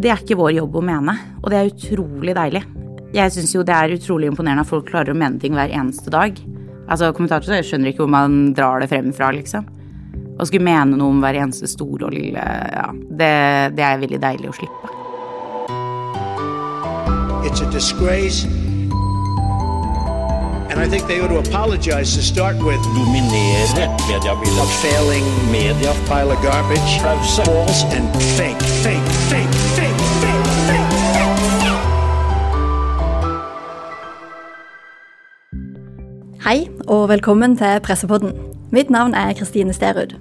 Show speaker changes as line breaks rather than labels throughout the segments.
det er ikke vår jobb å mene, og det er utrolig deilig. Jeg syns jo det er utrolig imponerende at folk klarer å mene ting hver eneste dag. Altså, Kommentatorer skjønner ikke hvor man drar det frem fra, liksom. Å skulle mene noe om hver eneste store og lille, ja, det, det er veldig deilig å slippe.
It's a disgrace. And I think they ought to apologize to start with.
dominere mediebildet.
Failing
Media
pile of garbage. False and fake, fake, fake, fake,
Hei, og velkommen til Pressepodden. Mitt navn er Kristine Sterud.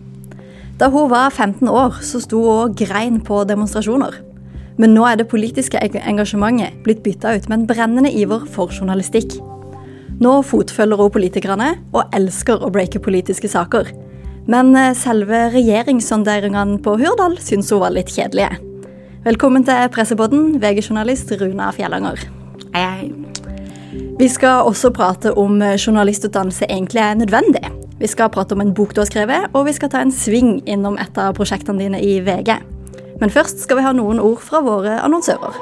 Da hun var 15 år, så sto hun og grein på demonstrasjoner. Men nå er det politiske engasjementet blitt bytta ut med en brennende iver for journalistikk. Nå fotfølger hun politikerne og elsker å breake politiske saker. Men eh, selve regjeringssonderingene på Hurdal syns hun var litt kjedelige. Velkommen til Pressepodden, VG-journalist Runa Fjellanger.
Hei, hei.
Vi skal også prate om journalistutdannelse egentlig er nødvendig. Vi skal prate om en bok du har skrevet, og vi skal ta en sving innom et av prosjektene dine i VG. Men først skal vi ha noen ord fra våre annonsører.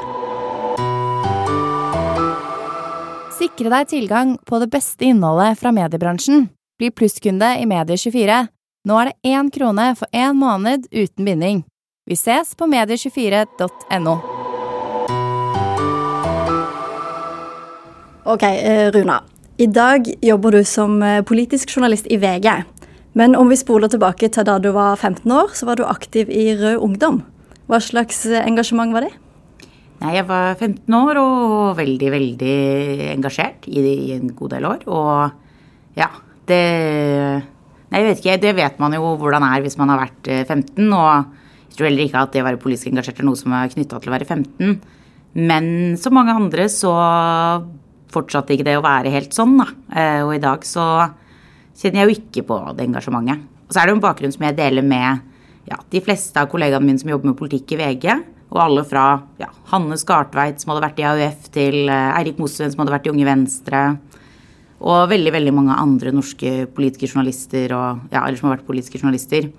Sikre deg tilgang på det beste innholdet fra mediebransjen. Bli plusskunde i Medie24. Nå er det én krone for én måned uten binding. Vi ses på medie24.no.
Ok, eh, Runa. I dag jobber du som eh, politisk journalist i VG. Men om vi spoler tilbake til da du var 15 år, så var du aktiv i Rød Ungdom. Hva slags eh, engasjement var det?
Nei, jeg var 15 år og veldig, veldig engasjert i, i en god del år. Og ja, det Nei, jeg vet ikke. Det vet man jo hvordan er hvis man har vært eh, 15. Og jeg tror heller ikke at det å være politisk engasjert er noe som er knytta til å være 15. Men som mange andre så fortsatte ikke det å være helt sånn, da. Eh, Og i dag så kjenner jeg jo ikke på det engasjementet. Og så er det jo en bakgrunn som jeg deler med ja, de fleste av kollegaene mine som jobber med politikk i VG. Og alle fra ja, Hanne Skartveit, som hadde vært i AUF, til eh, Eirik Mosveen, som hadde vært i Unge Venstre. Og veldig veldig mange andre norske politiske journalister, og, ja, eller som har vært politiske journalister.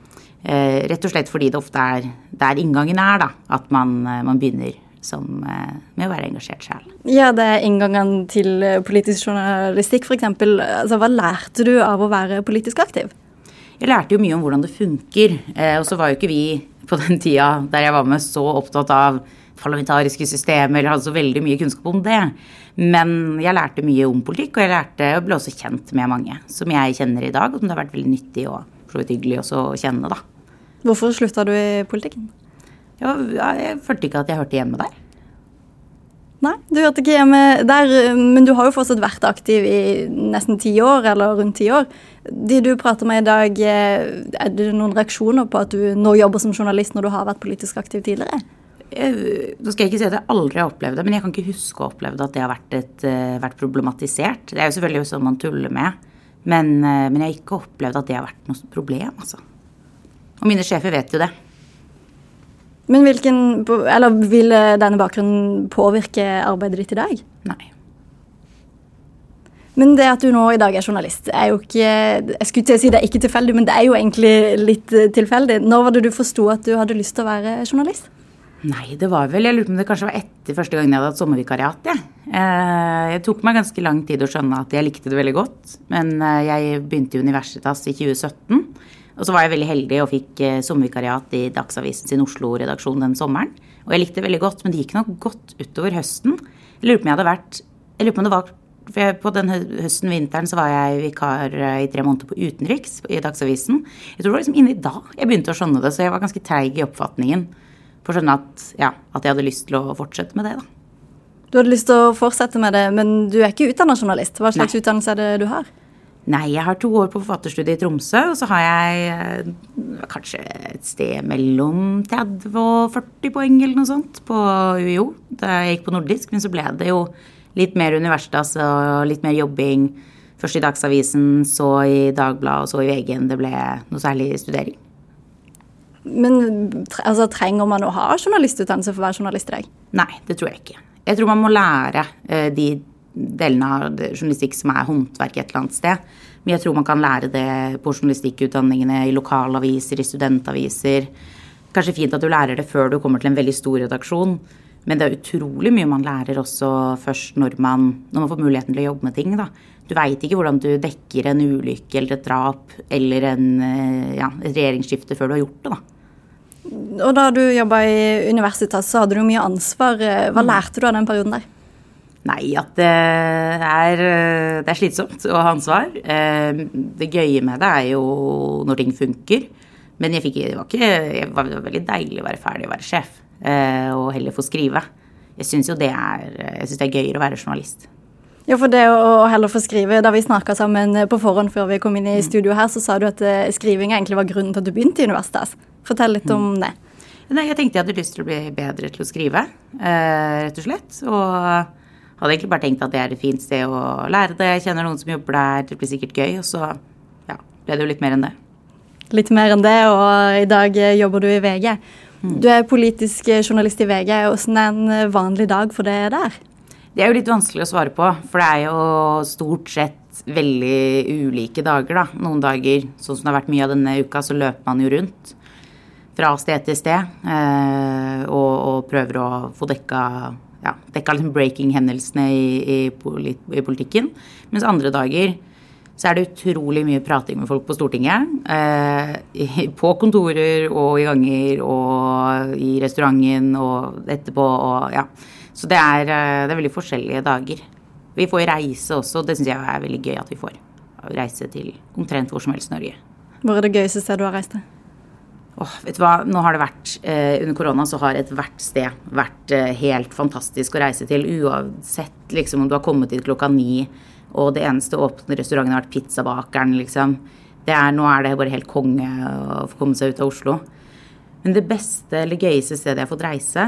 Eh, rett og slett fordi det ofte er der inngangen er, da. At man, eh, man begynner som, eh, med å være engasjert sjøl.
Ja, det er inngangen til eh, politisk journalistikk, f.eks. Altså, hva lærte du av å være politisk aktiv?
Jeg lærte jo mye om hvordan det funker. Eh, og så var jo ikke vi på den tida der jeg var med, så opptatt av parlamentariske systemer eller hadde så veldig mye kunnskap om det. Men jeg lærte mye om politikk, og jeg lærte og ble også kjent med mange som jeg kjenner i dag, og som det har vært veldig nyttig og for så vidt hyggelig også å kjenne, da.
Hvorfor slutta du i politikken?
Jeg følte ikke at jeg hørte hjemme der.
Nei, du hørte ikke hjemme der, men du har jo fortsatt vært aktiv i nesten ti år, eller rundt ti år. De du prater med i dag, eh, er det noen reaksjoner på at du nå jobber som journalist når du har vært politisk aktiv tidligere?
Jeg, nå skal jeg ikke si at jeg aldri har opplevd det, men jeg kan ikke huske å ha opplevd at det har vært, et, eh, vært problematisert. Det er jo selvfølgelig sånn man tuller med, men, eh, men jeg har ikke opplevd at det har vært noe problem, altså. Og mine sjefer vet jo det.
Men hvilken, eller vil eh, denne bakgrunnen påvirke arbeidet ditt i dag?
Nei.
Men det at du nå i dag er journalist, er jo ikke Jeg skulle til å si det er ikke tilfeldig, men det er jo egentlig litt eh, tilfeldig. Når var det du forsto at du hadde lyst til å være journalist?
Nei, det var vel Jeg lurer på om det kanskje var etter første gangen jeg hadde hatt sommervikariat. Jeg. Eh, jeg tok meg ganske lang tid å skjønne at jeg likte det veldig godt. Men jeg begynte i Universitas i 2017. Og så var jeg veldig heldig og fikk eh, sommervikariat i Dagsavisen sin Oslo-redaksjon den sommeren. Og jeg likte det veldig godt, men det gikk nok godt utover høsten. Jeg lurer på om jeg hadde vært Jeg lurer på om det var for På den hø- høsten, vinteren, så var jeg vikar eh, i tre måneder på utenriks i Dagsavisen. Jeg tror det var liksom inni da jeg begynte å skjønne det, så jeg var ganske treig i oppfatningen. For å skjønne at, ja, at jeg hadde lyst til å fortsette med det, da.
Du hadde lyst til å fortsette med det, men du er ikke utdanna journalist. Hva slags
Nei.
utdannelse er det du har?
Nei, jeg har to år på forfatterstudiet i Tromsø, og så har jeg eh, kanskje et sted mellom 30 og 40 poeng eller noe sånt på UiO da jeg gikk på nordisk. Men så ble det jo litt mer Universitas og litt mer jobbing. Først i Dagsavisen, så i Dagbladet og så i VG-en. Det ble noe særlig studering.
Men altså, trenger man å ha journalistutdannelse for å være journalist i dag?
Nei, det tror jeg ikke. Jeg tror man må lære eh, de delene av journalistikk som er håndverk et eller annet sted. Men jeg tror man kan lære det på journalistikkutdanningene, i lokalaviser, i studentaviser. kanskje fint at du lærer det før du kommer til en veldig stor redaksjon. Men det er utrolig mye man lærer også først når man, når man får muligheten til å jobbe med ting. Da. Du veit ikke hvordan du dekker en ulykke eller et drap eller en, eh, ja, et regjeringsskifte før du har gjort det. da.
Og da du jobba i universitet, så hadde du mye ansvar. Hva lærte du av den perioden der?
Nei, at det er, eh, det er slitsomt å ha ansvar. Eh, Det gøye med det er jo når ting funker. Men jeg fikk, det, var ikke, det var veldig deilig å være ferdig å være sjef, eh, og heller få skrive. Jeg syns jo det er, jeg synes det er gøyere å være journalist.
Ja, for det å heller få skrive, Da vi snakka sammen på forhånd før vi kom inn i studio her, så sa du at skriving egentlig var grunnen til at du begynte i Universitas. Fortell litt om det.
Nei, jeg tenkte jeg hadde lyst til å bli bedre til å skrive, rett og slett. Og hadde egentlig bare tenkt at det er et fint sted å lære det. Jeg kjenner noen som jobber der, det blir sikkert gøy. Og så ja, ble det jo litt mer enn det.
Litt mer enn det, og i dag eh, jobber du i VG. Du er politisk eh, journalist i VG. Hvordan er en eh, vanlig dag for deg der?
Det er jo litt vanskelig å svare på, for det er jo stort sett veldig ulike dager, da. Noen dager, sånn som det har vært mye av denne uka, så løper man jo rundt fra sted til sted eh, og, og prøver å få dekka ja, dekka liksom breaking-hendelsene i, i, i politikken. Mens andre dager så er det utrolig mye prating med folk på Stortinget. Eh, på kontorer og i ganger og i restauranten og etterpå og ja. Så det er, eh, det er veldig forskjellige dager. Vi får reise også, det syns jeg er veldig gøy at vi får. Reise til omtrent hvor som helst Norge.
Hvor er det gøyeste stedet du har reist til?
Åh, vet du hva, nå har det vært, eh, Under korona så har ethvert sted vært eh, helt fantastisk å reise til. Uansett liksom, om du har kommet dit klokka ni, og det eneste åpne restauranten har vært pizzabakeren. liksom. Nå er det bare helt konge å få komme seg ut av Oslo. Men det beste eller gøyeste stedet jeg har fått reise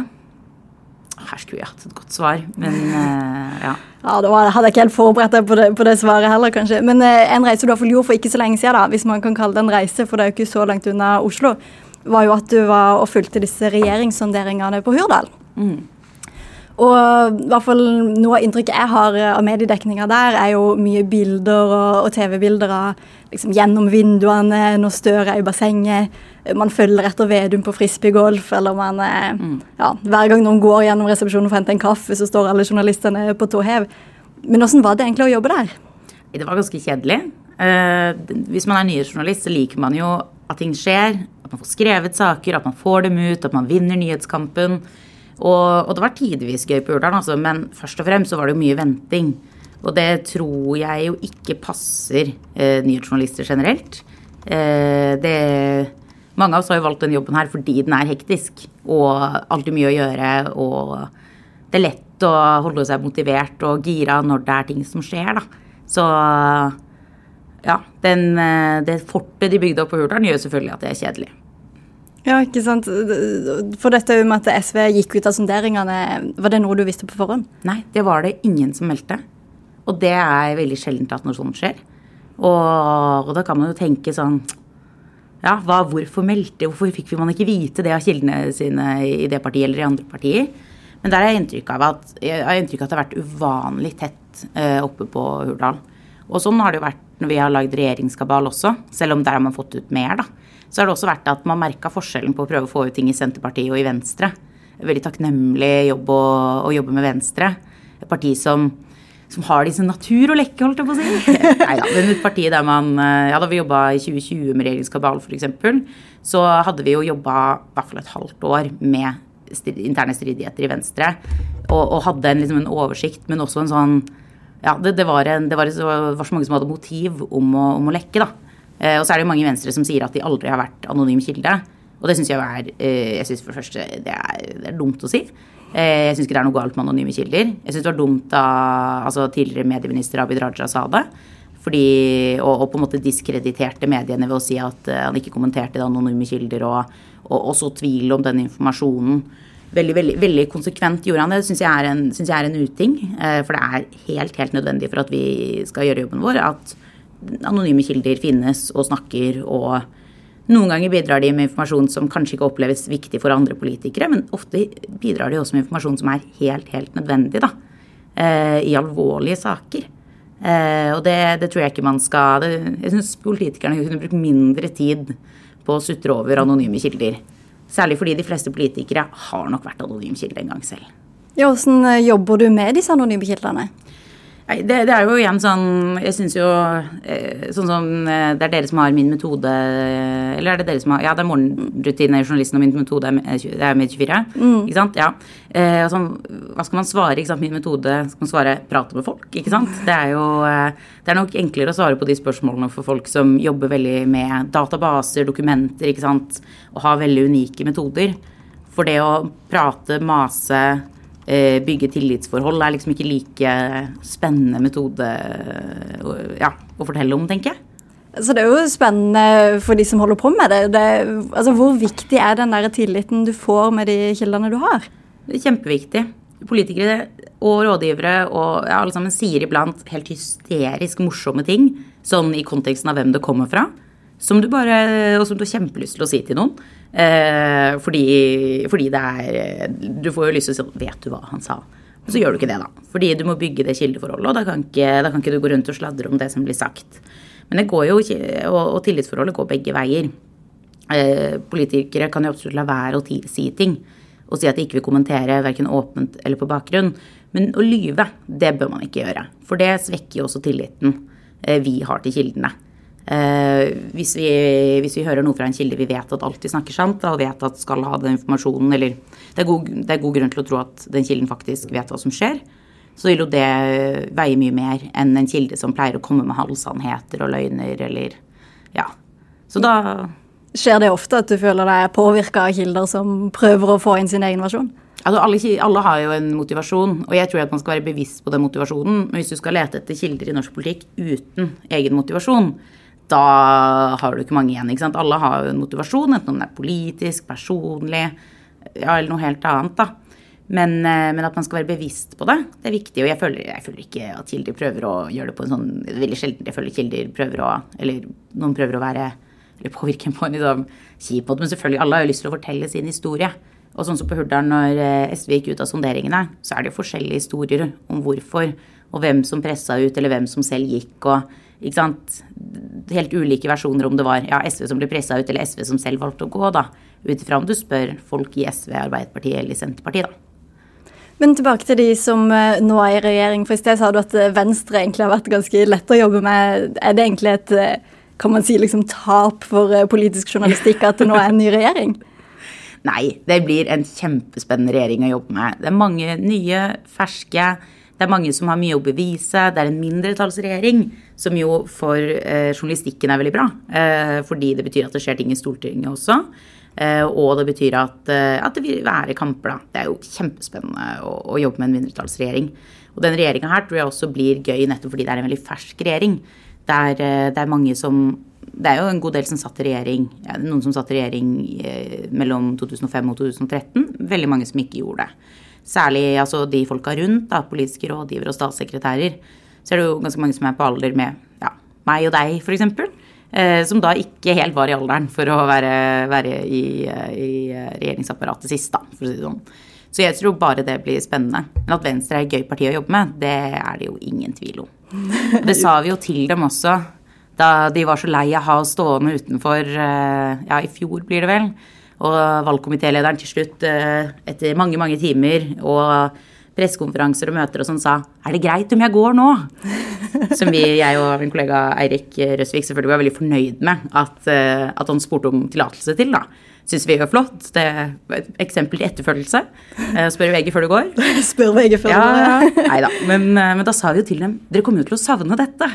Her skulle jeg hatt et godt svar, men eh, ja.
Ja, Da hadde jeg ikke helt forberedt deg på det, på det svaret heller, kanskje. Men eh, en reise du iallfall gjorde for ikke så lenge siden, da, hvis man kan kalle det en reise, for det er jo ikke så langt unna Oslo, var jo at du var og fulgte disse regjeringssonderingene på Hurdal. Og i hvert fall noe av inntrykket jeg har eh, av mediedekninga der, er jo mye bilder og, og TV-bilder av liksom, gjennom vinduene når Støre er i bassenget. Man følger etter Vedum på frisbeegolf, eller man mm. ja, Hver gang noen går gjennom resepsjonen for å hente en kaffe, så står alle journalistene på tå hev. Men åssen var det egentlig å jobbe der?
Det var ganske kjedelig. Uh, hvis man er nyhetsjournalist, så liker man jo at ting skjer. At man får skrevet saker, at man får dem ut, at man vinner nyhetskampen. Og, og det var tidvis gøy på Hurdal, altså, men først og fremst så var det jo mye venting. Og det tror jeg jo ikke passer eh, nyhetsjournalister generelt. Eh, det, mange av oss har jo valgt denne jobben her fordi den er hektisk og alltid mye å gjøre. Og det er lett å holde seg motivert og gira når det er ting som skjer, da. Så ja, den, eh, det fortet de bygde opp på Hurdal, gjør selvfølgelig at det er kjedelig.
Ja, ikke sant. For dette med at SV gikk ut av sonderingene, var det noe du visste på forhånd?
Nei, det var det ingen som meldte. Og det er veldig sjeldent at noe sånt skjer. Og, og da kan man jo tenke sånn Ja, hva, hvorfor meldte Hvorfor fikk man ikke vite det av kildene sine i det partiet eller i andre partier? Men der har jeg inntrykk av at, jeg har inntrykk av at det har vært uvanlig tett eh, oppe på Hurdal. Og sånn har det jo vært når vi har lagd regjeringskabal også, selv om der har man fått ut mer, da. Så har det også vært at man merka forskjellen på å prøve å få ut ting i Senterpartiet og i Venstre. Veldig takknemlig jobb å, å jobbe med Venstre. Et parti som, som har det i sin natur å lekke, holdt jeg på å si. Nei da, men et parti der man eh, Ja, da vi jobba i 2020 med regjeringskabal, f.eks., så hadde vi jo jobba i hvert fall et halvt år med interne stridigheter i Venstre. Og, og hadde en, liksom en oversikt, men også en sånn Ja, det, det, var, en, det var, så, var så mange som hadde motiv om å, om å lekke, da. Eh, og så er det jo mange i Venstre som sier at de aldri har vært anonym kilde. Og det syns jeg er eh, Jeg synes for det første det er, det er dumt å si. Eh, jeg syns ikke det er noe galt med anonyme kilder. Jeg syns det var dumt da altså, tidligere medieminister Abid Raja sa det. Fordi, og, og på en måte diskrediterte mediene ved å si at han ikke kommenterte det anonyme kilder, og, og, og så tvil om den informasjonen. Veldig, veldig, veldig konsekvent gjorde han det. Det syns jeg, jeg er en uting. For det er helt, helt nødvendig for at vi skal gjøre jobben vår. At anonyme kilder finnes og snakker og noen ganger bidrar de med informasjon som kanskje ikke oppleves viktig for andre politikere, men ofte bidrar de også med informasjon som er helt, helt nødvendig da, eh, i alvorlige saker. Eh, og det, det tror jeg ikke man skal det, Jeg syns politikerne kunne brukt mindre tid på å sutre over anonyme kilder. Særlig fordi de fleste politikere har nok vært anonym kilde en gang selv.
Ja, Hvordan eh, jobber du med disse anonyme kildene?
Nei, det, det er jo igjen sånn Jeg syns jo eh, Sånn som eh, Det er dere som har min metode Eller er det dere som har Ja, det er morgenrutine, journalisten og min metode. er med- Det er Med24. Ikke sant? Ja. Eh, og sånn, hva skal man svare? Ikke sant? Min metode skal man svare prate med folk, ikke sant? Det er jo eh, Det er nok enklere å svare på de spørsmålene for folk som jobber veldig med databaser, dokumenter, ikke sant, og har veldig unike metoder. For det å prate, mase, bygge tillitsforhold er liksom ikke like spennende metode å- ja, å fortelle om, tenker jeg.
Så det er jo spennende for de som holder på med det. det altså, hvor viktig er den der tilliten du får med de kildene du har?
Det er kjempeviktig. Politikere og rådgivere og ja, alle sammen sier iblant helt hysterisk morsomme ting, sånn i konteksten av hvem det kommer fra, som du bare, og som du har kjempelyst til å si til noen. Eh, fordi, fordi det er Du får jo lyst til å si Vet du hva han sa? Men så gjør du ikke det, da. Fordi du må bygge det kildeforholdet, og da kan ikke, da kan ikke du gå rundt og sladre om det som blir sagt. Men det går jo, og, og tillitsforholdet går begge veier. Eh, politikere kan jo absolutt la være å si ting og si at de ikke vil kommentere verken åpent eller på bakgrunn. Men å lyve, det bør man ikke gjøre. For det svekker jo også tilliten eh, vi har til kildene. Eh, hvis, vi, hvis vi hører noe fra en kilde vi vet at alltid snakker sant, og vet at skal ha den informasjonen, eller det er, god, det er god grunn til å tro at den kilden faktisk vet hva som skjer, så vil jo det veie mye mer enn en kilde som pleier å komme med halvsannheter og løgner, eller ja. Så da
Skjer det ofte at du føler deg påvirka av kilder som prøver å få inn sin egen versjon?
Altså alle, alle har jo en motivasjon, og jeg tror at man skal være bevisst på den motivasjonen. Men hvis du skal lete etter kilder i norsk politikk uten egen motivasjon, da har du ikke mange igjen. ikke sant? Alle har jo en motivasjon, enten om den er politisk, personlig, ja, eller noe helt annet. da. Men, eh, men at man skal være bevisst på det, det er viktig. Og jeg føler, jeg føler ikke at kilder prøver å gjøre det på en sånn det er Veldig sjelden jeg føler kilder prøver å Eller noen prøver å være Eller påvirke på en liksom, kjip måte. Men selvfølgelig, alle har jo lyst til å fortelle sin historie. Og sånn som på Hurdal, når eh, SV gikk ut av sonderingene, så er det jo forskjellige historier om hvorfor, og hvem som pressa ut, eller hvem som selv gikk, og ikke sant. Helt ulike versjoner om det var ja, SV som ble pressa ut, eller SV som selv valgte å gå, da. Ut ifra om du spør folk i SV, Arbeiderpartiet eller Senterpartiet, da.
Men tilbake til de som eh, nå er i regjering. For i sted sa du at eh, Venstre egentlig har vært ganske lett å jobbe med. Er det egentlig et eh, kan man si liksom tap for politisk journalistikk at det nå er en ny regjering?
Nei, det blir en kjempespennende regjering å jobbe med. Det er mange nye, ferske. Det er mange som har mye å bevise. Det er en mindretallsregjering, som jo for eh, journalistikken er veldig bra. Eh, fordi det betyr at det skjer ting i Stortinget også. Eh, og det betyr at, eh, at det vil være kamper, da. Det er jo kjempespennende å, å jobbe med en mindretallsregjering. Og den regjeringa her tror jeg også blir gøy nettopp fordi det er en veldig fersk regjering. Det er, eh, det er mange som det er jo en god del som satt i regjering, ja, noen som satt i regjering eh, mellom 2005 og 2013. Veldig mange som ikke gjorde det. Særlig altså, de folka rundt, da, politiske rådgivere og statssekretærer. Så er det jo ganske mange som er på alder med ja, meg og deg, f.eks. Eh, som da ikke helt var i alderen for å være, være i, eh, i regjeringsapparatet sist, da, for å si det sånn. Så jeg tror bare det blir spennende. Men at Venstre er et gøy parti å jobbe med, det er det jo ingen tvil om. Det sa vi jo til dem også da de var så lei av å ha oss stående utenfor, eh, ja, i fjor blir det vel. Og valgkomitélederen til slutt, eh, etter mange, mange timer og pressekonferanser og møter og sånn, sa er det greit om jeg går nå? Som vi, jeg og min kollega Eirik Røsvik selvfølgelig var veldig fornøyd med at, eh, at han spurte om tillatelse til, da. Syns vi var flott. Det er et eksempel til etterfølgelse. Eh, Spør VG før du går.
Spør VG før.
du Ja, ja. Nei da. Men, men da sa vi jo til dem dere kommer jo til å savne dette.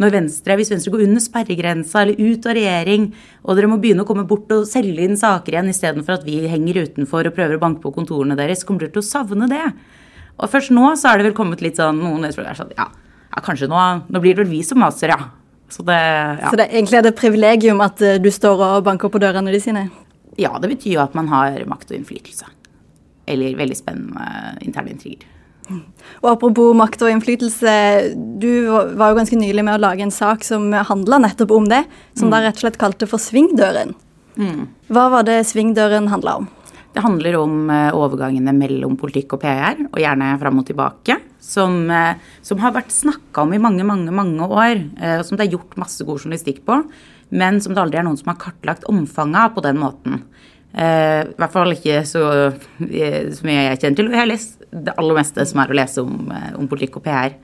Når Venstre, Hvis Venstre går under sperregrensa eller ut av regjering, og dere må begynne å komme bort og selge inn saker igjen istedenfor at vi henger utenfor og prøver å banke på kontorene deres, kommer dere til å savne det. Og først nå så er det vel kommet litt sånn noen er sånn, ja, ja, kanskje nå, nå blir det vel vi som maser, ja. Så det, ja.
Så det, egentlig er det et privilegium at eh, du står og banker på dørene de sine?
ja, det betyr jo at man har makt og innflytelse. Eller veldig spennende interne intriger.
Og apropos makt og innflytelse, du var jo ganske nylig med å lage en sak som handla nettopp om det, som da rett og slett kalte for Svingdøren. Hva var det Svingdøren handla om?
Det handler om eh, overgangene mellom politikk og PR, og gjerne fram og tilbake. Som, eh, som har vært snakka om i mange, mange mange år, eh, og som det er gjort masse god journalistikk på. Men som det aldri er noen som har kartlagt omfanget av på den måten. I hvert fall ikke så, så mye jeg kjenner til. Og jeg har lest det aller meste som er å lese om, eh, om politikk og PR.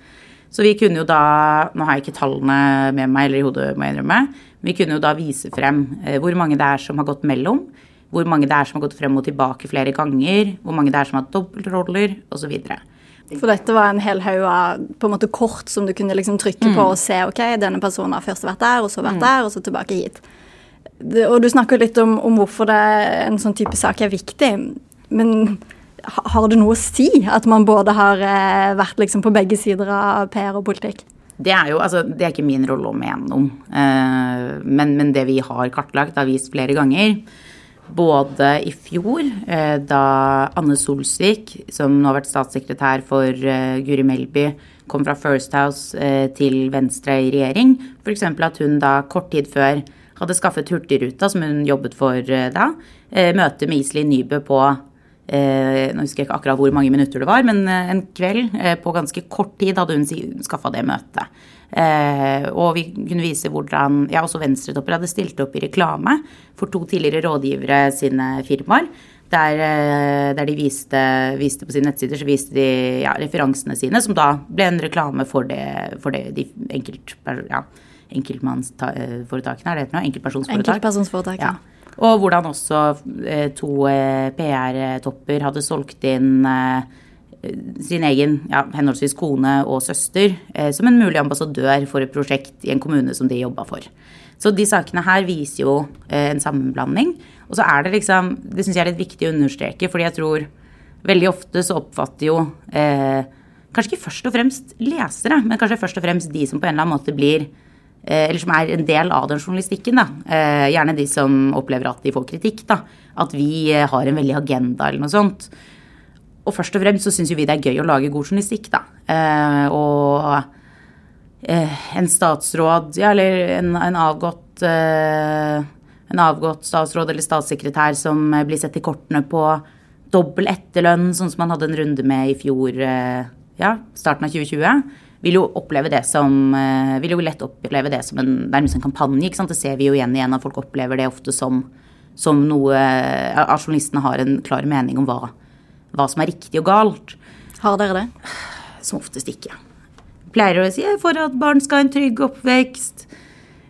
Så vi kunne jo da Nå har jeg ikke tallene med meg eller i hodet, må jeg innrømme. Men vi kunne jo da vise frem eh, hvor mange det er som har gått mellom. Hvor mange det er som har gått frem og tilbake flere ganger. Hvor mange det er som har dobbeltroller, osv.
For dette var en hel haug av på en måte kort som du kunne liksom trykke på og se ok, denne personen har først vært der, og så vært der, og så tilbake hit. Det, og du snakker litt om, om hvorfor det, en sånn type sak er viktig. Men har det noe å si at man både har eh, vært liksom på begge sider av PR og politikk?
Det er jo, altså, det er ikke min rolle å mene om. Eh, men, men det vi har kartlagt, har vist flere ganger. Både i fjor, eh, da Anne Solsvik, som nå har vært statssekretær for Guri Melby, kom fra First House til Venstre i regjering. F.eks. at hun da kort tid før hadde skaffet Hurtigruta, som hun jobbet for da, møte med Iselin Nybø på Eh, nå husker jeg ikke akkurat hvor mange minutter det var, men eh, en kveld eh, på ganske kort tid hadde hun skaffa det møtet. Eh, og vi kunne vise hvordan ja, også venstretopper hadde stilt opp i reklame for to tidligere rådgivere sine firmaer. Der, eh, der de viste, viste på sine nettsider så viste de ja, referansene sine, som da ble en reklame for det, for det de enkelt, ja, enkeltmannsforetakene, er det det nå? Enkeltpersonsforetak.
Enkeltpersonsforetak.
Ja. Og hvordan også eh, to eh, PR-topper hadde solgt inn eh, sin egen ja, henholdsvis kone og søster som en mulig ambassadør for et prosjekt i en kommune som de jobba for. Så de sakene her viser jo en sammenblanding. Og så er det liksom Det syns jeg er litt viktig å understreke, fordi jeg tror veldig ofte så oppfatter jo eh, Kanskje ikke først og fremst lesere, men kanskje først og fremst de som på en eller annen måte blir eller som er en del av den journalistikken, da. Eh, gjerne de som opplever at de får kritikk, da. At vi eh, har en veldig agenda eller noe sånt. Og først og fremst så syns jo vi det er gøy å lage god journalistikk, da. Eh, og eh, en statsråd, ja, eller en, en avgått eh, en avgått statsråd eller statssekretær som eh, blir sett i kortene på dobbel etterlønn, sånn som man hadde en runde med i fjor, eh, ja, starten av 2020, vil jo oppleve det som eh, vil jo lett oppleve det som en nærmest en kampanje. ikke sant? Det ser vi jo igjen igjen, at folk opplever det ofte som, som noe At journalistene har en klar mening om hva, hva som er riktig og galt.
Har dere det?
Som oftest ikke. Pleier å si for at barn skal ha en trygg oppvekst.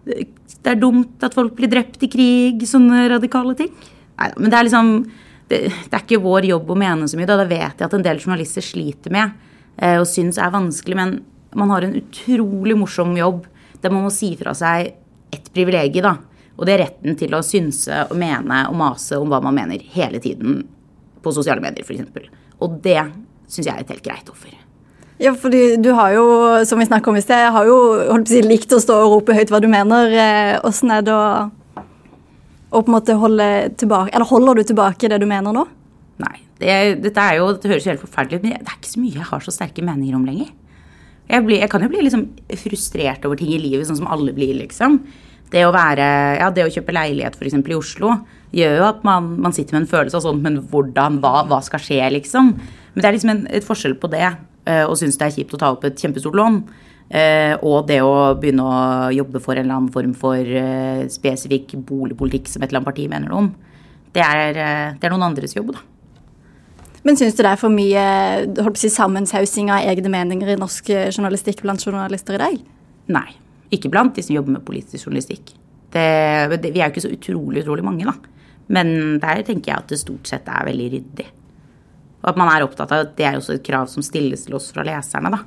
Det er dumt at folk blir drept i krig. Sånne radikale ting. Nei, men det er liksom det, det er ikke vår jobb å mene så mye. Da. da vet jeg at en del journalister sliter med eh, og syns er vanskelig. Men man har en utrolig morsom jobb der man må si fra seg et privilegium, da. Og det er retten til å synse og mene og mase om hva man mener hele tiden på sosiale medier, f.eks. Og det syns jeg er et helt greit offer.
Ja, fordi du har jo, som vi snakket om i sted, har jo holdt på å si, likt å stå og rope høyt hva du mener. Eh, Åssen er det å, å på en måte holde tilbake Eller holder du tilbake det du mener nå?
Nei. Det, dette er jo, det høres jo helt forferdelig ut, men det er ikke så mye jeg har så sterke meninger om lenger. Jeg, blir, jeg kan jo bli liksom frustrert over ting i livet, sånn som alle blir, liksom. Det å være, ja, det å kjøpe leilighet f.eks. i Oslo gjør jo at man, man sitter med en følelse av sånn Men hvordan? Hva, hva skal skje, liksom? Men det er liksom en, et forskjell på det og å synes det er kjipt å ta opp et kjempestort lån, eh, og det å begynne å jobbe for en eller annen form for eh, spesifikk boligpolitikk som et eller annet parti mener noe om. Det er, eh, det er noen andres jobb, da.
Men syns du det er for mye holdt på å si, sammensausing av egne meninger i norsk eh, journalistikk blant journalister i dag?
Nei. Ikke blant de som jobber med politisk journalistikk. Det, det, vi er jo ikke så utrolig, utrolig mange, da. Men der tenker jeg at det stort sett er veldig ryddig. Og at man er opptatt av at det er også et krav som stilles til oss fra leserne, da.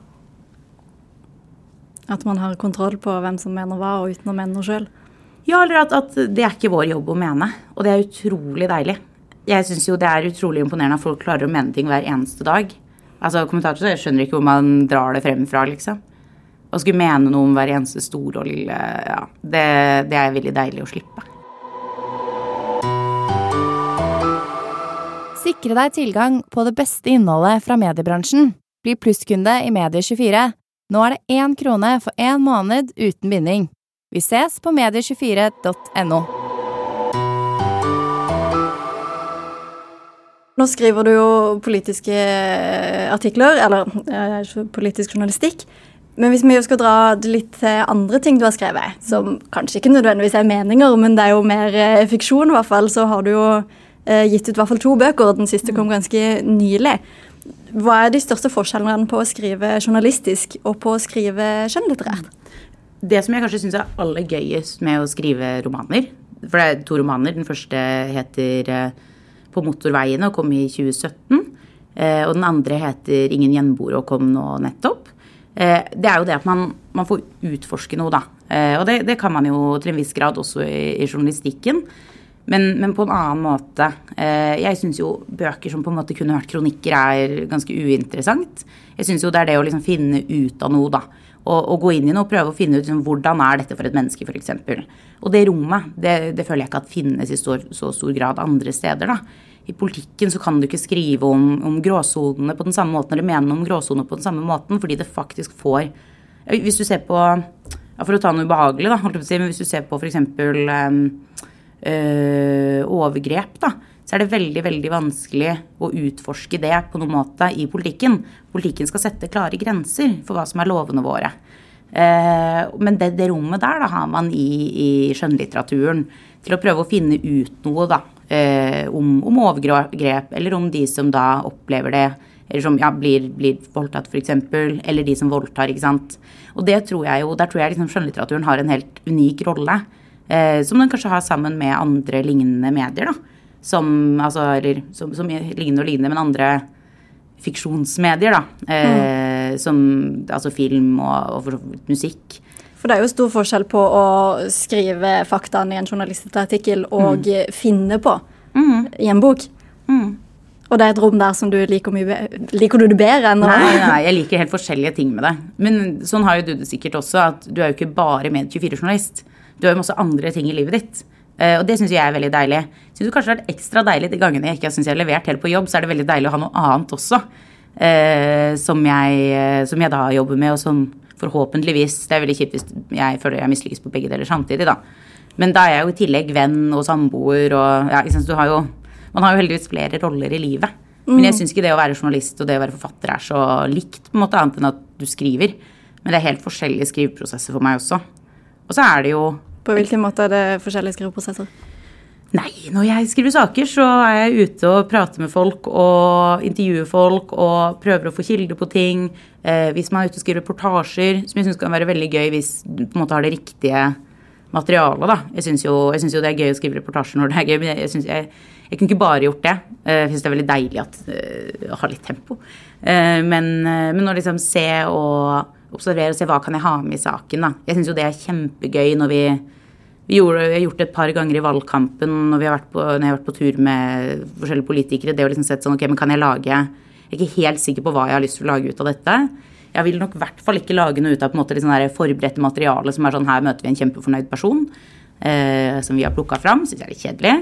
At man har kontroll på hvem som mener hva, og uten å mene noe sjøl?
Ja, eller at, at det er ikke vår jobb å mene. Og det er utrolig deilig. Jeg syns jo det er utrolig imponerende at folk klarer å mene ting hver eneste dag. Altså, Kommentatorer skjønner ikke hvor man drar det frem fra, liksom. Å skulle mene noe om hver eneste store og lille Ja, det, det er veldig deilig å slippe.
Sikre deg tilgang på det beste innholdet fra mediebransjen. Bli plusskunde i Medie24. Nå er det én krone for én måned uten binding. Vi ses på medie24.no.
Nå skriver du jo politiske eh, artikler, eller politisk journalistikk. Men hvis vi skal dra det litt til andre ting du har skrevet, som kanskje ikke nødvendigvis er meninger, men det er jo mer eh, fiksjon, i hvert fall, så har du jo eh, gitt ut i hvert fall to bøker. og Den siste kom ganske nylig. Hva er de største forskjellene på å skrive journalistisk og på å skrive skjønnlitterært?
Det som jeg kanskje syns er aller gøyest med å skrive romaner For det er to romaner. Den første heter På motorveiene og kom i 2017. Eh, Og den andre heter Ingen gjenboere og kom nå nettopp. Eh, Det er jo det at man, man får utforske noe, da. Eh, Og det, det kan man jo til en viss grad også i, i journalistikken. Men, men på en annen måte. Jeg syns jo bøker som på en måte kunne vært kronikker, er ganske uinteressant. Jeg syns jo det er det å liksom finne ut av noe, da. Og, og gå inn i noe og prøve å finne ut liksom, hvordan er dette for et menneske, f.eks. Og det rommet, det, det føler jeg ikke at finnes i stor, så stor grad andre steder, da. I politikken så kan du ikke skrive om, om gråsonene på den samme måten, eller mene om gråsoner på den samme måten, fordi det faktisk får Hvis du ser på ja, For å ta noe ubehagelig, da, holdt jeg på å si, men hvis du ser på f.eks. Um, øh, overgrep, da, så er det veldig veldig vanskelig å utforske det på noen måte i politikken. Politikken skal sette klare grenser for hva som er lovene våre. Eh, men det, det rommet der da, har man i, i skjønnlitteraturen til å prøve å finne ut noe da, eh, om, om overgrep, eller om de som da opplever det, eller som ja, blir, blir voldtatt f.eks., eller de som voldtar. ikke sant? Og det tror jeg jo, der tror jeg liksom skjønnlitteraturen har en helt unik rolle. Eh, som den kanskje har sammen med andre lignende medier. da, Som, altså, eller, som, som ligner og ligner, men andre fiksjonsmedier. da, eh, Som altså film og, og musikk.
For det er jo stor forskjell på å skrive faktaene i en journalistartikkel og finne på i en bok. Og det er et rom der som du liker mye Liker du det bedre enn å
Nei, nei, jeg liker helt forskjellige ting med det. Men sånn har jo du det sikkert også, at du er jo ikke bare Med24-journalist. Du har jo masse andre ting i livet ditt. Eh, og det syns jeg er veldig deilig. Syns det kanskje har vært ekstra deilig de gangene jeg ikke syns jeg har levert helt på jobb, så er det veldig deilig å ha noe annet også. eh, som, jeg, eh, som jeg da jobber med, og som forhåpentligvis Det er veldig kjipt hvis jeg føler jeg mislykkes på begge deler samtidig, da. Men da er jeg jo i tillegg venn og samboer og ja, synes, du har jo Man har jo heldigvis flere roller i livet. Men jeg syns ikke det å være journalist og det å være forfatter er så likt, på en måte, annet enn at du skriver. Men det er helt forskjellige skriveprosesser for meg også. Og så er det jo
På hvilken måte er det forskjellige skriveprosesser?
Nei, når jeg skriver saker, så er jeg ute og prater med folk og intervjuer folk og prøver å få kilder på ting. Eh, hvis man er ute og skriver reportasjer, som jeg syns kan være veldig gøy hvis du på en måte har det riktige materialet, da. Jeg syns jo, jo det er gøy å skrive reportasjer når det er gøy, men jeg, jeg, jeg, jeg kunne ikke bare gjort det. Eh, Jeg syns det er veldig deilig at, eh, å ha litt tempo. Eh, Men, eh, men å liksom se og observere og se hva kan jeg ha med i saken, da. Jeg syns jo det er kjempegøy når vi vi, gjorde, vi har gjort det et par ganger i valgkampen når, på, når jeg har vært på tur med forskjellige politikere. Det å liksom sett sånn, ok, men kan jeg lage Jeg er ikke helt sikker på hva jeg har lyst til å lage ut av dette. Jeg vil nok i hvert fall ikke lage noe ut av på en måte liksom sånn forberedte materiale som er sånn her møter vi en kjempefornøyd person. Eh, som vi har plukka fram. Syns jeg er litt kjedelig.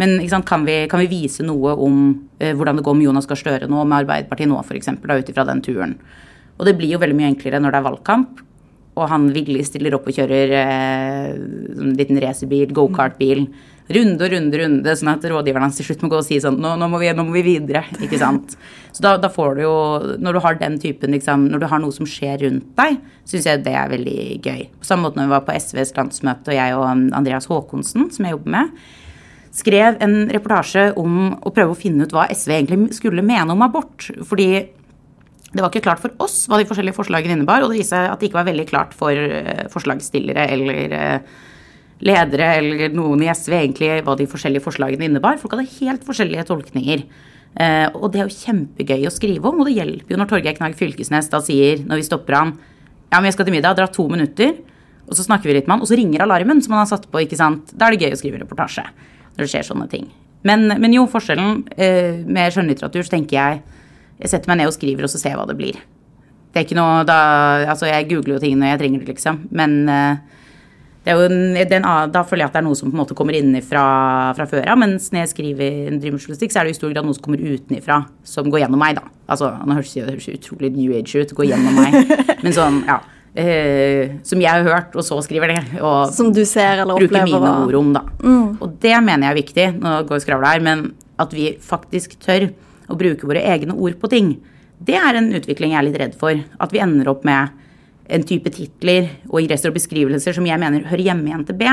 Men sant, kan, vi, kan vi vise noe om eh, hvordan det går med Jonas Gahr Støre nå, med Arbeiderpartiet nå f.eks., ut ifra den turen. Og det blir jo veldig mye enklere når det er valgkamp og han villig stiller opp og kjører eh, en liten racerbil, gokartbil. Runde og runde, runde, sånn at rådgiveren hans til slutt må gå og si sånn nå, nå, må, vi, nå må vi videre. ikke sant? Så da, da får du jo Når du har den typen, liksom, når du har noe som skjer rundt deg, syns jeg det er veldig gøy. På samme måte når vi var på SVs landsmøte, og jeg og Andreas Håkonsen, som jeg jobber med, skrev en reportasje om å prøve å finne ut hva SV egentlig skulle mene om abort. Fordi det var ikke klart for oss hva de forskjellige forslagene innebar, og det viste seg at det ikke var veldig klart for eh, forslagsstillere eller eh, ledere eller noen i SV egentlig hva de forskjellige forslagene innebar. Folk hadde helt forskjellige tolkninger. Eh, og det er jo kjempegøy å skrive om, og det hjelper jo når Torgeir Knag Fylkesnes da sier, når vi stopper han Ja, men jeg skal til middag, dra to minutter, og så snakker vi litt med han, og så ringer alarmen som han har satt på, ikke sant. Da er det gøy å skrive reportasje når det skjer sånne ting. Men, men jo, forskjellen med skjønnlitteratur, så tenker jeg jeg setter meg ned og skriver, og så ser jeg hva det blir. Det er ikke noe da, Altså, jeg googler jo ting når jeg trenger det, liksom. Men eh, det er jo en, da føler jeg at det er noe som på en måte kommer innenfra fra før av. Mens når jeg skriver en drømmejournalistikk, så er det i stor grad noe som kommer utenifra, som går gjennom meg, da. Altså, nå høres det høres utrolig new age ut, går gjennom meg. Men sånn, ja. Uh, som jeg har hørt, og så skriver det. Og
Som du ser eller
bruker
opplever?
mine
og-
ord om, da. Og det mener jeg er viktig. Nå går skravla her, men at vi faktisk tør å bruke våre egne ord på ting. Det er en utvikling jeg er litt redd for. At vi ender opp med en type titler og ingresser og beskrivelser som jeg mener hører hjemme i NTB,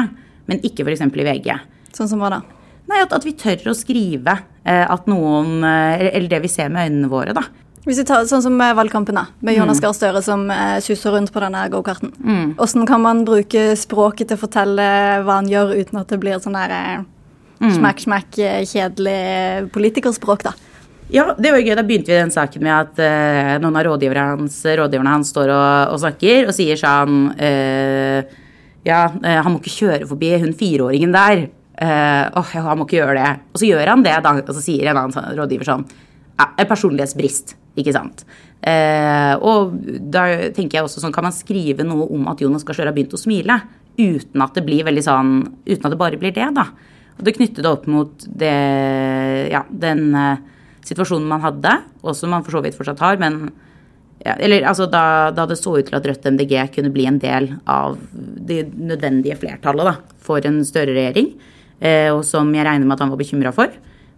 men ikke f.eks. i VG.
Sånn som hva da?
Nei, at, at vi tør å skrive eh, at noen eh, Eller det vi ser med øynene våre, da.
Hvis vi tar sånn som med valgkampen, da, med Jonas Gahr Støre som eh, suser rundt på denne gokarten. Hvordan kan man bruke språket til å fortelle hva han gjør, uten at det blir sånn der eh, smakk, smakk, kjedelig politikerspråk, da?
Ja, det var jo gøy. Da begynte vi den saken med at uh, noen av rådgiverne hans, rådgiverne hans står og, og snakker og sier sånn uh, Ja, uh, han må ikke kjøre forbi hun fireåringen der. Åh, ja, han må ikke gjøre det. Og så gjør han det, da, og så sier en annen sånn rådgiver sånn ja, personlighetsbrist, ikke sant. Og da tenker jeg også sånn, kan man skrive noe om at Jonas Gahr Støre har begynt å smile? Uten at det blir veldig sånn Uten at det bare blir det, da. Og det knytter det opp mot det Ja, den situasjonen man hadde, og som man for så vidt fortsatt har, men ja, eller altså da, da det så ut til at Rødt MDG kunne bli en del av det nødvendige flertallet da, for en større regjering, eh, og som jeg regner med at han var bekymra for.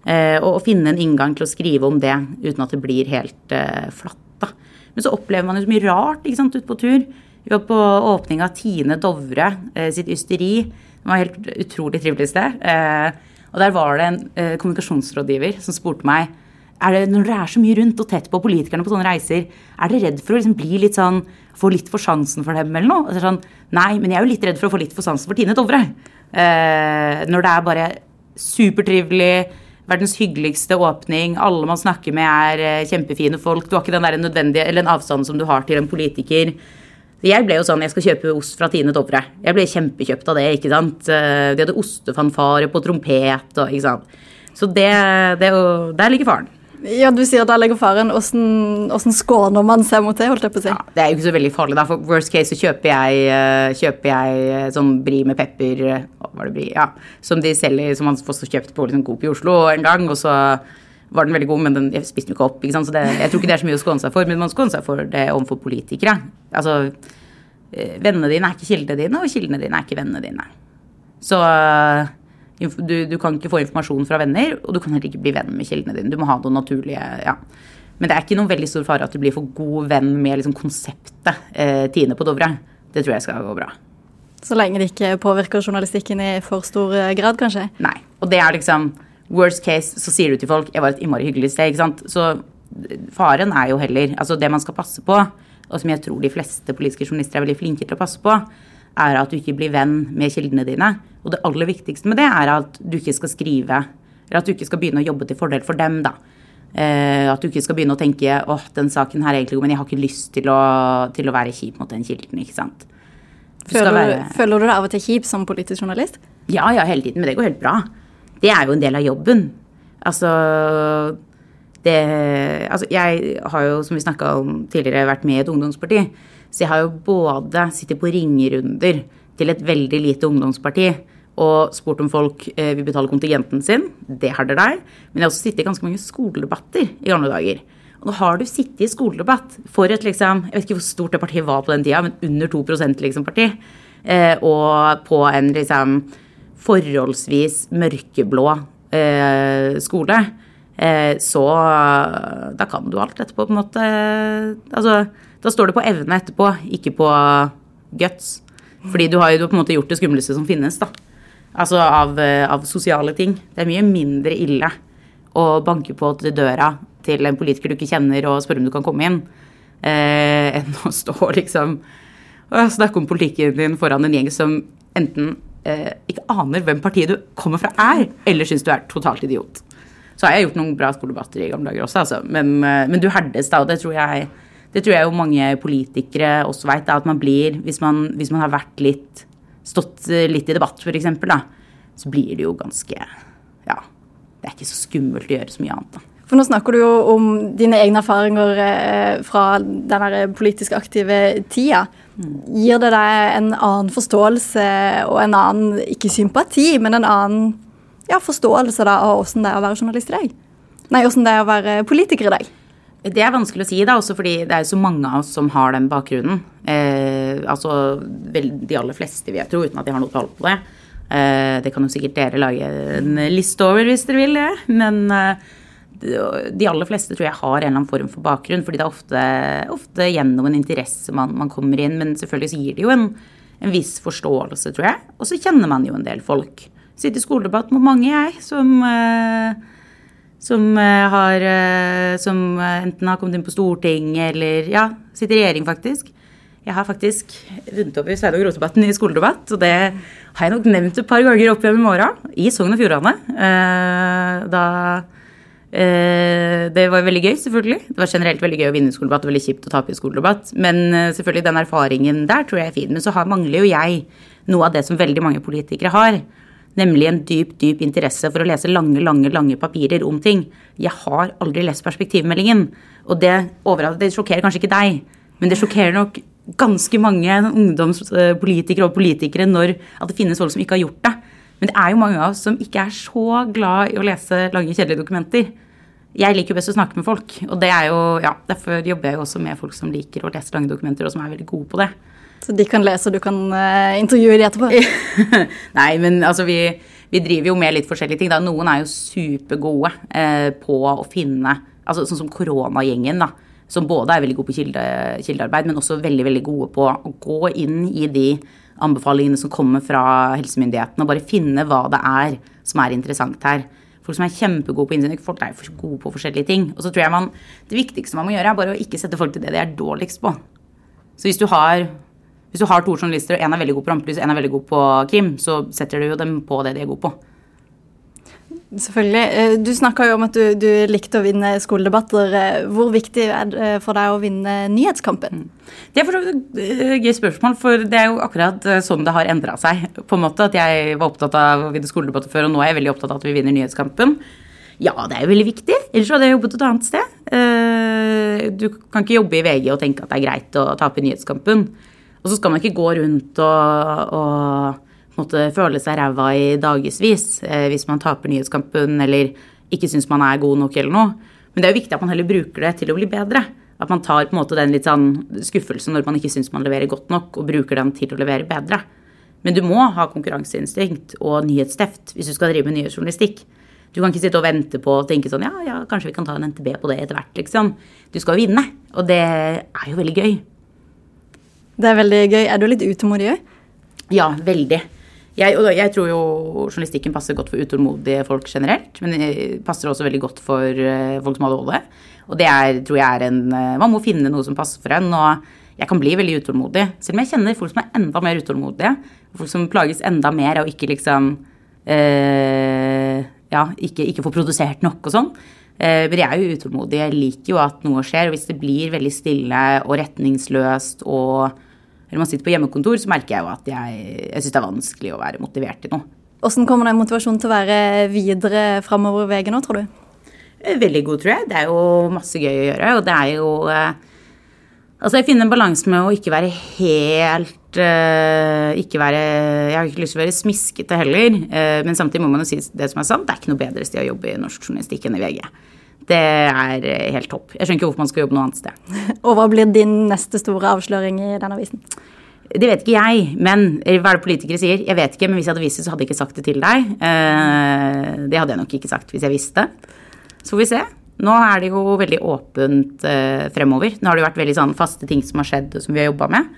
Eh, og å finne en inngang til å skrive om det uten at det blir helt eh, flatt. da. Men så opplever man jo så mye rart ikke sant, ute på tur. Vi var på åpning av Tine Dovre eh, sitt ysteri. Det var et helt utrolig trivelig sted. Eh, og der var det en eh, kommunikasjonsrådgiver som spurte meg det, når dere er så mye rundt og tett på politikerne på sånne reiser, er dere redd for å liksom bli litt sånn, få litt for sansen for dem eller noe? Er sånn, Nei, men jeg er jo litt redd for å få litt for sansen for Tine Dovre. Eh, når det er bare supertrivelig, verdens hyggeligste åpning, alle man snakker med er eh, kjempefine folk, du har ikke den der nødvendige, eller en avstand som du har til en politiker. Jeg ble jo sånn, jeg skal kjøpe ost fra Tine Dovre. Jeg ble kjempekjøpt av det, ikke sant. Eh, De hadde ostefanfare på trompet og ikke sant. Så det, det er der ligger faren.
Ja, du sier der ligger faren. Hvordan, skåner man seg mot det, holdt jeg på å si?
Ja, det er jo ikke så veldig farlig, da. For worst case så kjøper jeg, eh, kjøper jeg eh, sånn bri med pepper eh, Hva var det brie? Ja. Som de selger, som man får kjøpt på liksom, Coop i Oslo en gang. Og så var den veldig god, men den, jeg spiste den ikke opp. ikke sant? Så det, jeg tror ikke det er så mye å skåne seg for, men man skåner seg for det overfor politikere. Altså, vennene dine er ikke kildene dine, og kildene dine er ikke vennene dine. Så du, du kan ikke få informasjon fra venner, og du kan heller ikke bli venn med kildene dine. Du må ha noen naturlige ja. Men det er ikke noen veldig stor fare at du blir for god venn med liksom, konseptet eh, Tine på Dovre. Det tror jeg skal gå bra.
Så lenge det ikke påvirker journalistikken i for stor eh, grad, kanskje?
Nei. Og det er liksom Worst case, så sier du til folk 'jeg var et innmari hyggelig sted'. ikke sant? Så faren er jo heller Altså det man skal passe på, og som jeg tror de fleste politiske journalister er veldig flinke til å passe på, er at du ikke blir venn med kildene dine. Og det aller viktigste med det er at du ikke skal skrive Eller at du ikke skal begynne å jobbe til fordel for dem, da. Eh, at du ikke skal begynne å tenke åh, den saken her er egentlig god, men jeg har ikke lyst til å, til å være kjip mot den kilden. ikke sant? Du
Føler,
være-
føler du deg av og til kjip som politisk journalist?
ja, ja, hele tiden, men det går helt bra. Det er jo en del av jobben. Altså det, altså jeg har jo, som vi snakka om tidligere, vært med i et ungdomsparti. Så jeg har jo både sittet på ringerunder til et veldig lite ungdomsparti og spurt om folk eh, vil betale kontingenten sin. Det har dere der. Men jeg har også sittet i ganske mange skoledebatter i gamle dager. Og nå har du sittet i skoledebatt for et liksom, jeg vet ikke hvor stort det partiet var på den tida, men under 2 liksom parti. Eh, og på en liksom forholdsvis mørkeblå eh, skole, så da kan du alt etterpå, på en måte. Altså, da står det på evne etterpå, ikke på guts. Fordi du har jo på en måte gjort det skumleste som finnes, da. Altså av, eh, av sosiale ting. Det er mye mindre ille å banke på til døra til en politiker du ikke kjenner og spørre om du kan komme inn, eh, enn å stå liksom og snakke om politikken din foran en gjeng som enten eh, ikke aner hvem partiet du kommer fra er, eller syns du er totalt idiot. Så har jeg gjort noen bra skoledebatter i gamle dager også, altså. Men, eh, men du herdes da, og det tror jeg det tror jeg jo mange politikere også veit, at man blir hvis man, hvis man har vært litt Stått eh, litt i debatt, f.eks., da, så blir det jo ganske Ja. Det er ikke så skummelt å gjøre så mye annet, da.
For nå snakker du jo om dine egne erfaringer eh, fra den politisk aktive tida. Gir det deg en annen forståelse og en annen, ikke sympati, men en annen ja, forståelse da, av åssen det er å være journalist i dag? Nei, åssen det er å være politiker i dag?
Det er vanskelig å si, da, også fordi det er så mange av oss som har den bakgrunnen. Eh, altså vel, de aller fleste, vil jeg tro, uten at de har noe tall på det. Eh, det kan jo sikkert dere lage en liste over hvis dere vil det. Men eh, de aller fleste tror jeg har en eller annen form for bakgrunn, fordi det er ofte, ofte gjennom en interesse man, man kommer inn. Men selvfølgelig så gir det jo en, en viss forståelse, tror jeg. Og så kjenner man jo en del folk Sitter i skoledebatt med mange, jeg, som, eh, som eh, har eh, Som enten har kommet inn på Stortinget eller ja, sitter i regjering, faktisk. Jeg har faktisk vunnet over Sveinung Rotevatn i skoledebatt, og det har jeg nok nevnt et par ganger opp gjennom åra, i Sogn og Fjordane. Da Det var veldig gøy, selvfølgelig. Det var generelt veldig gøy å vinne i skoledebatt og veldig kjipt å tape i skoledebatt. Men selvfølgelig den erfaringen der tror jeg er fin. Men så har, mangler jo jeg noe av det som veldig mange politikere har. Nemlig en dyp, dyp interesse for å lese lange, lange lange papirer om ting. Jeg har aldri lest perspektivmeldingen. Og det, det sjokkerer kanskje ikke deg, men det sjokkerer nok ganske mange ungdomspolitikere og politikere når at det finnes folk som ikke har gjort det. Men det er jo mange av oss som ikke er så glad i å lese lange, kjedelige dokumenter. Jeg liker jo best å snakke med folk, og det er jo, ja, derfor jobber jeg jo også med folk som liker å lese lange dokumenter, og som er veldig gode på det.
Så de kan lese, og du kan uh, intervjue de etterpå.
Nei, men altså vi, vi driver jo med litt forskjellige ting. Da. Noen er jo supergode eh, på å finne altså Sånn som koronagjengen, da. Som både er veldig gode på kilde, kildearbeid, men også veldig veldig gode på å gå inn i de anbefalingene som kommer fra helsemyndighetene, og bare finne hva det er som er interessant her. Folk som er kjempegode på innsynet, folk er jo gode på forskjellige ting. Og så tror jeg man, Det viktigste man må gjøre, er bare å ikke sette folk til det de er dårligst på. Så hvis du har, hvis du har to journalister, og en er veldig god på rampelys og en er veldig god på krim, så setter du jo dem på det de er gode på.
Selvfølgelig. Eh, Du snakka jo om at du, du likte å vinne skoledebatter. Eh, Hvor viktig er det for deg å vinne nyhetskampen?
Det er et eh, gøy spørsmål, for det er jo akkurat eh, sånn det har endra seg. På en måte at Jeg var opptatt av å vinne skoledebatter før, og nå er jeg veldig opptatt av at vi vinner nyhetskampen. Ja, det er jo veldig viktig. Ellers hadde jeg jobbet et annet sted. Eh, Du kan ikke jobbe i VG og tenke at det er greit å tape nyhetskampen. Og så skal man ikke gå rundt og, og måtte føle seg ræva i dagevis eh, hvis man taper nyhetskampen eller ikke syns man er god nok eller noe. Men det er jo viktig at man heller bruker det til å bli bedre. At man tar på en måte den litt sånn skuffelsen når man ikke syns man leverer godt nok, og bruker den til å levere bedre. Men du må ha konkurranseinstinkt og nyhetsteft hvis du skal drive med nyhetsjournalistikk. Du kan ikke sitte og vente på og tenke sånn ja, ja, kanskje vi kan ta en NTB på det etter hvert, liksom. Du skal vinne, og det er jo veldig gøy.
Det er veldig gøy. Er du litt utålmodig òg?
Ja, veldig. Jeg, jeg tror jo journalistikken passer godt for utålmodige folk generelt, men det passer også veldig godt for eh, folk som har ADHD. Og det er, tror jeg er en eh, Man må finne noe som passer for en. Og jeg kan bli veldig utålmodig. Selv om jeg kjenner folk som er enda mer utålmodige. Folk som plages enda mer av ikke liksom eh, Ja, ikke, ikke få produsert nok og sånn. Eh, men jeg er jo utålmodig. Jeg liker jo at noe skjer. Og hvis det blir veldig stille og retningsløst og eller man sitter på hjemmekontor, så merker jeg jo at jeg, jeg syns det er vanskelig å være motivert til noe.
Hvordan kommer den motivasjonen til å være videre framover VG nå, tror du?
Eh, Veldig god, tror jeg. Det er jo masse gøy å gjøre. Og det er jo eh, Altså, jeg finner en balanse med å ikke være helt eh, Ikke være Jeg har ikke lyst til å være smiskete heller. men samtidig må man jo si det som er sant. Det er ikke noe bedre sted å jobbe i norsk journalistikk enn i VG. Det er eh, helt topp. Jeg skjønner ikke hvorfor man skal jobbe noe annet sted.
Og hva blir din neste store avsløring i den avisen?
Det vet ikke jeg, men hva er det politikere sier? Jeg vet ikke, men hvis jeg hadde visst det, så hadde jeg ikke sagt det til deg. Eh, det hadde jeg nok ikke sagt hvis jeg visste. Så får vi se. Nå er det jo veldig åpent eh, fremover. Nå har det jo vært veldig sånn faste ting som har skjedd, som vi har jobba med.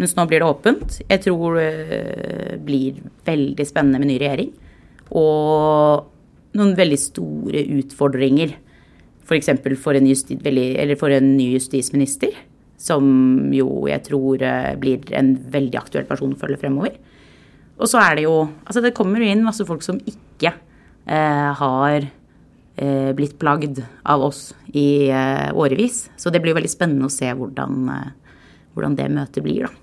Mens nå blir det åpent. Jeg tror det blir veldig spennende med ny regjering. Og noen veldig store utfordringer. F.eks. For, for, for en ny justisminister. Som jo jeg tror eh, blir en veldig aktuell person å følge fremover. Og så er det jo Altså, det kommer jo inn masse folk som ikke eh, har eh, blitt plagd av oss i eh, årevis. Så det blir jo veldig spennende å se hvordan, eh, hvordan det møtet blir, da.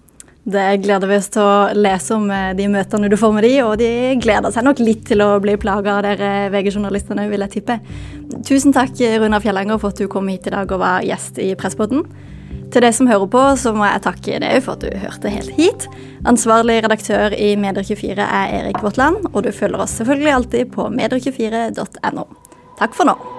Det gleder vi oss til å lese om eh, de møtene du får med de, og de gleder seg nok litt til å bli plaga av dere VG-journalistene, vil jeg tippe. Tusen takk, Runar Fjellanger, for at du kom hit i dag og var gjest i Presspodden. Til deg som hører på, så må jeg takke deg for at du hørte helt hit. Ansvarlig redaktør i Medier24 er Erik Våtland, og du følger oss selvfølgelig alltid på medier24.no. Takk for nå.